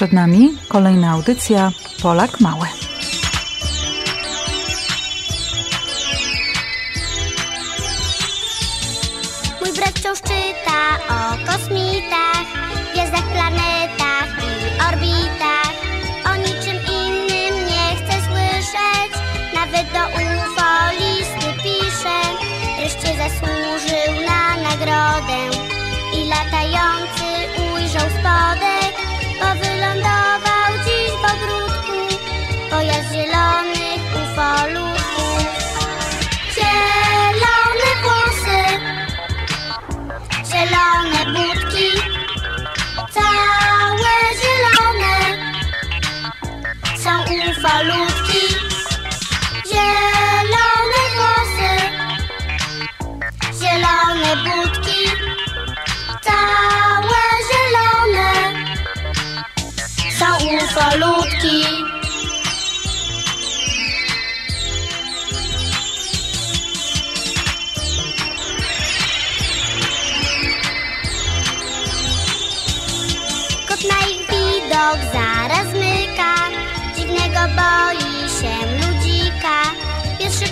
Przed nami kolejna audycja Polak Mały.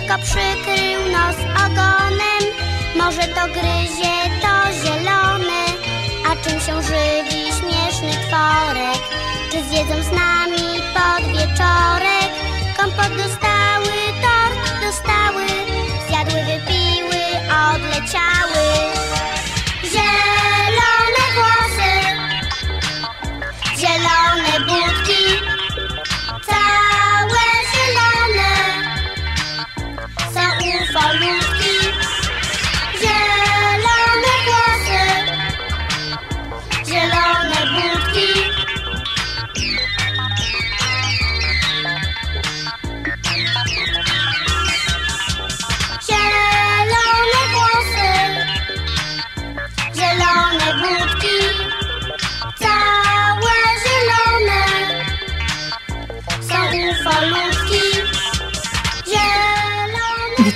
Szybko przykrył nos ogonem. Może to gryzie to zielone. A czym się żywi śmieszny tworek? Czy zjedzą z nami pod wieczorek? Kompot dostały, tort dostały Zjadły,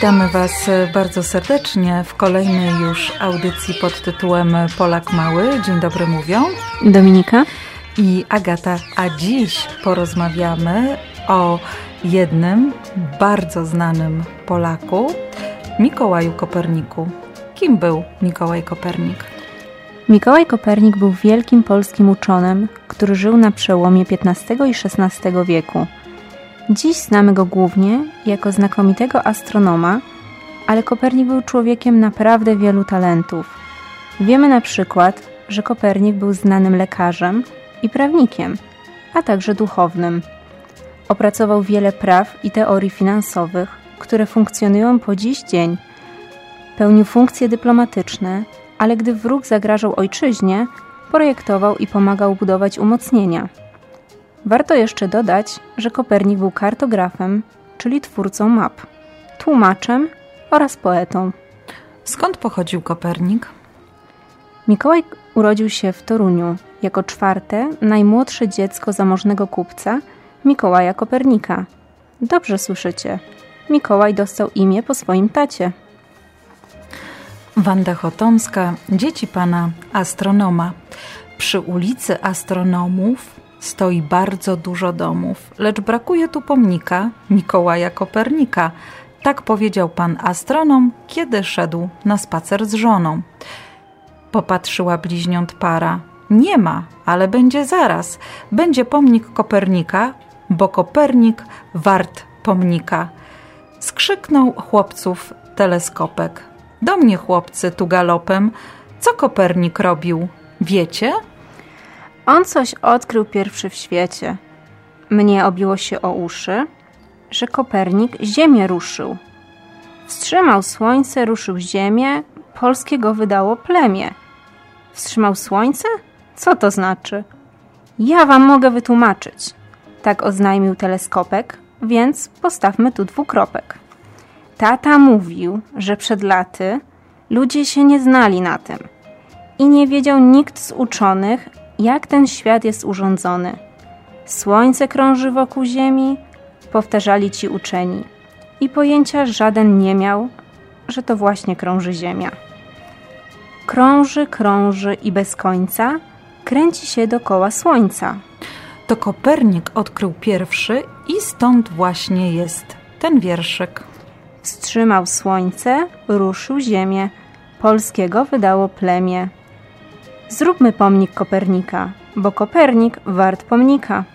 Witamy Was bardzo serdecznie w kolejnej już audycji pod tytułem Polak Mały. Dzień dobry mówią. Dominika? I Agata, a dziś porozmawiamy o jednym bardzo znanym Polaku, Mikołaju Koperniku. Kim był Mikołaj Kopernik? Mikołaj Kopernik był wielkim polskim uczonym, który żył na przełomie XV i XVI wieku. Dziś znamy go głównie jako znakomitego astronoma, ale Kopernik był człowiekiem naprawdę wielu talentów. Wiemy na przykład, że Kopernik był znanym lekarzem i prawnikiem, a także duchownym. Opracował wiele praw i teorii finansowych, które funkcjonują po dziś dzień. Pełnił funkcje dyplomatyczne, ale gdy wróg zagrażał ojczyźnie, projektował i pomagał budować umocnienia. Warto jeszcze dodać, że Kopernik był kartografem, czyli twórcą map, tłumaczem oraz poetą. Skąd pochodził Kopernik? Mikołaj urodził się w Toruniu jako czwarte, najmłodsze dziecko zamożnego kupca Mikołaja Kopernika. Dobrze słyszycie. Mikołaj dostał imię po swoim tacie. Wanda Chotomska, dzieci pana astronoma. Przy ulicy Astronomów stoi bardzo dużo domów, lecz brakuje tu pomnika Mikołaja Kopernika. Tak powiedział pan astronom, kiedy szedł na spacer z żoną. Popatrzyła bliźniąt para. Nie ma, ale będzie zaraz. Będzie pomnik Kopernika, bo Kopernik wart pomnika. Skrzyknął chłopców teleskopek. Do mnie, chłopcy, tu galopem. Co Kopernik robił? Wiecie? On coś odkrył pierwszy w świecie. Mnie obiło się o uszy, że Kopernik Ziemię ruszył. Wstrzymał słońce, ruszył Ziemię, polskie go wydało plemię. Wstrzymał słońce? Co to znaczy? Ja wam mogę wytłumaczyć. Tak oznajmił teleskopek, więc postawmy tu dwukropek. Tata mówił, że przed laty ludzie się nie znali na tym i nie wiedział nikt z uczonych, jak ten świat jest urządzony. Słońce krąży wokół Ziemi, powtarzali ci uczeni, i pojęcia żaden nie miał, że to właśnie krąży Ziemia. Krąży, krąży i bez końca kręci się dokoła Słońca. To Kopernik odkrył pierwszy i stąd właśnie jest ten wierszyk. Wstrzymał słońce, ruszył ziemię, polskiego wydało plemię. Zróbmy pomnik Kopernika, bo Kopernik wart pomnika.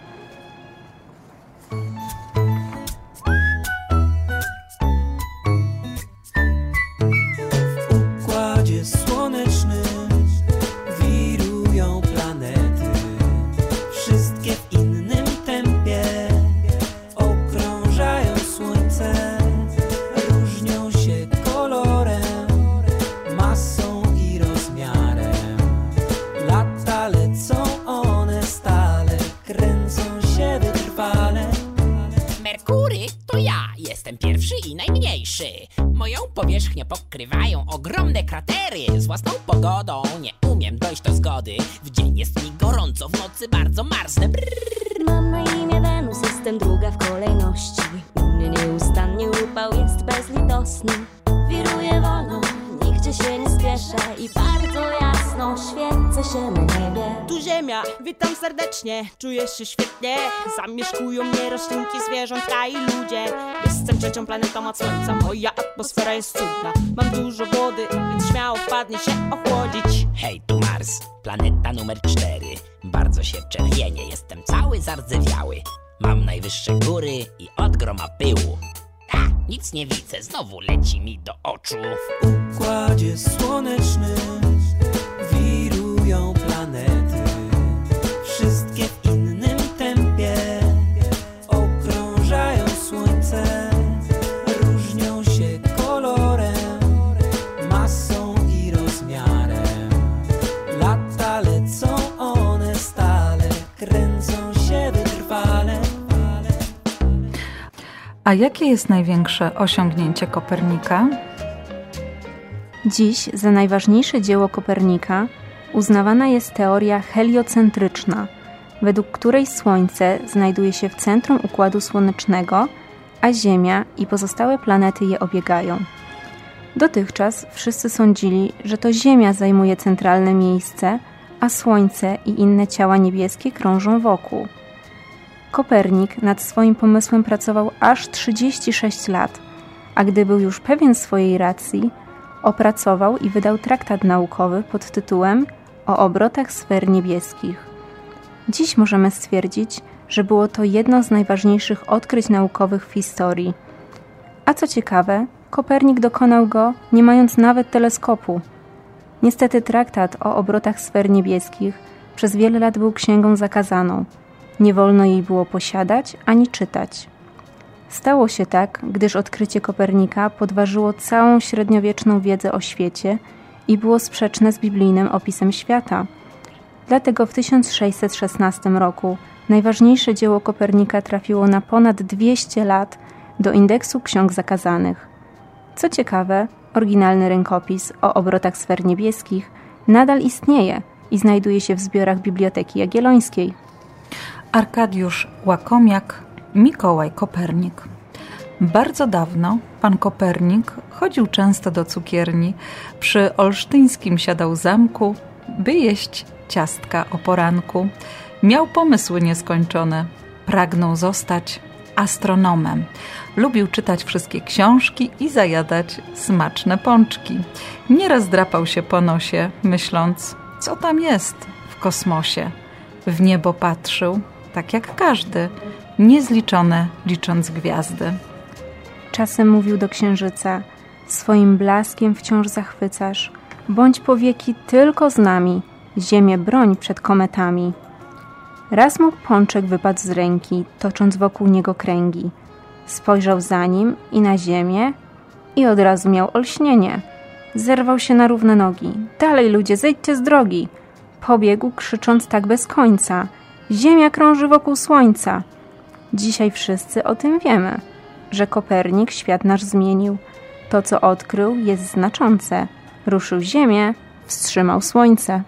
Ogromne kratery. Z własną pogodą nie umiem dojść do zgody. W dzień jest mi gorąco, w nocy bardzo marznę. Brrr. Mam na imię Wenus, jestem druga w kolejności. U mnie nieustannie upał jest bezlitosny. Wiruję wolno, nigdzie się nie spieszę I bardzo jasno świecę się na niebie. Tu ziemia, witam serdecznie, czuję się świetnie. Zamieszkują mnie roślinki, zwierzątka i ludzie. Jestem trzecią planetą od Słońca, moja atmosfera jest cudna. Mam dużo wody, więc śmiało wpadnie się ochłodzić. Hej, tu Mars, planeta numer cztery. Bardzo się czerwienie, jestem cały zardzewiały. Mam najwyższe góry i od groma pyłu Ha, nic nie widzę, znowu leci mi do oczu. W układzie słonecznym A jakie jest największe osiągnięcie Kopernika? Dziś za najważniejsze dzieło Kopernika uznawana jest teoria heliocentryczna, według której Słońce znajduje się w centrum układu słonecznego, a Ziemia i pozostałe planety je obiegają. Dotychczas wszyscy sądzili, że to Ziemia zajmuje centralne miejsce, a Słońce i inne ciała niebieskie krążą wokół. Kopernik nad swoim pomysłem pracował aż 36 lat, a gdy był już pewien swojej racji, opracował i wydał traktat naukowy pod tytułem O obrotach sfer niebieskich. Dziś możemy stwierdzić, że było to jedno z najważniejszych odkryć naukowych w historii. A co ciekawe, Kopernik dokonał go nie mając nawet teleskopu. Niestety traktat o obrotach sfer niebieskich przez wiele lat był księgą zakazaną. Nie wolno jej było posiadać ani czytać. Stało się tak, gdyż odkrycie Kopernika podważyło całą średniowieczną wiedzę o świecie i było sprzeczne z biblijnym opisem świata. Dlatego w 1616 roku najważniejsze dzieło Kopernika trafiło na ponad 200 lat do indeksu ksiąg zakazanych. Co ciekawe, oryginalny rękopis o obrotach sfer niebieskich nadal istnieje i znajduje się w zbiorach Biblioteki Jagiellońskiej. Arkadiusz Łakomiak, Mikołaj Kopernik. Bardzo dawno pan Kopernik chodził często do cukierni. Przy olsztyńskim siadał zamku, by jeść ciastka o poranku. Miał pomysły nieskończone. Pragnął zostać astronomem. Lubił czytać wszystkie książki i zajadać smaczne pączki. Nieraz drapał się po nosie, myśląc, co tam jest w kosmosie. W niebo patrzył, tak jak każdy, niezliczone licząc gwiazdy. Czasem mówił do księżyca: Swoim blaskiem wciąż zachwycasz, bądź powieki tylko z nami, ziemię broń przed kometami. Raz mu pączek wypadł z ręki, tocząc wokół niego kręgi. Spojrzał za nim i na ziemię i od razu miał olśnienie. Zerwał się na równe nogi. Dalej ludzie, zejdźcie z drogi! Pobiegł, krzycząc tak bez końca. Ziemia krąży wokół słońca. Dzisiaj wszyscy o tym wiemy, że Kopernik świat nasz zmienił. To, co odkrył, jest znaczące. Ruszył Ziemię, wstrzymał słońce.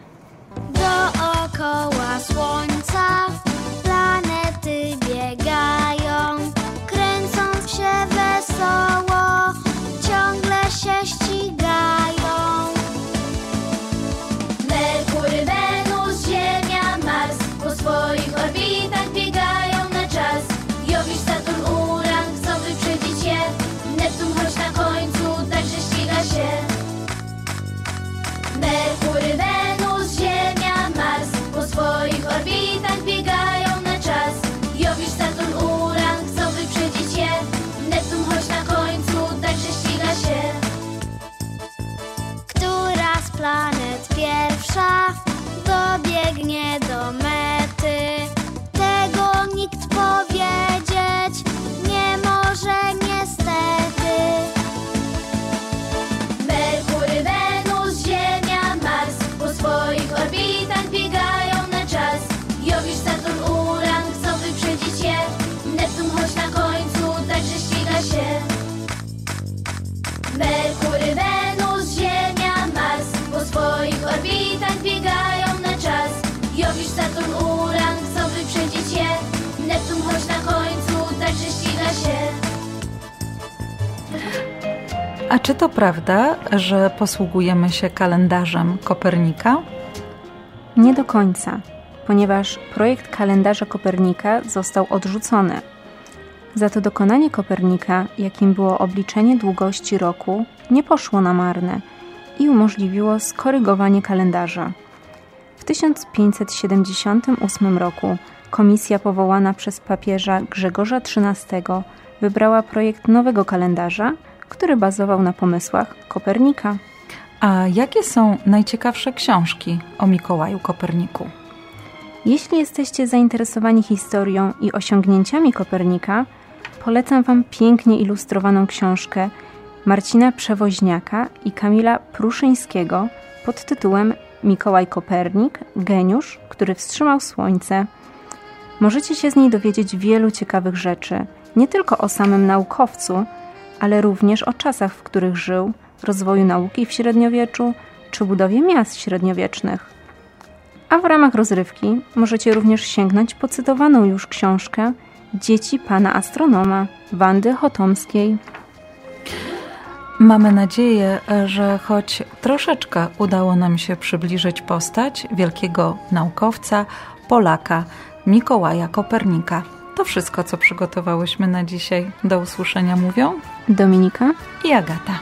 A czy to prawda, że posługujemy się kalendarzem Kopernika? Nie do końca, ponieważ projekt kalendarza Kopernika został odrzucony. Za to dokonanie Kopernika, jakim było obliczenie długości roku, nie poszło na marne i umożliwiło skorygowanie kalendarza. W 1578 roku komisja powołana przez papieża Grzegorza XIII wybrała projekt nowego kalendarza, który bazował na pomysłach Kopernika. A jakie są najciekawsze książki o Mikołaju Koperniku? Jeśli jesteście zainteresowani historią i osiągnięciami Kopernika, polecam Wam pięknie ilustrowaną książkę Marcina Przewoźniaka i Kamila Pruszyńskiego pod tytułem Mikołaj Kopernik, geniusz, który wstrzymał słońce. Możecie się z niej dowiedzieć wielu ciekawych rzeczy, nie tylko o samym naukowcu, ale również o czasach, w których żył, rozwoju nauki w średniowieczu czy budowie miast średniowiecznych. A w ramach rozrywki możecie również sięgnąć po cytowaną już książkę Dzieci pana astronoma Wandy Chotomskiej. Mamy nadzieję, że choć troszeczkę udało nam się przybliżyć postać wielkiego naukowca, Polaka, Mikołaja Kopernika. To wszystko, co przygotowałyśmy na dzisiaj. Do usłyszenia mówią Dominika i Agata.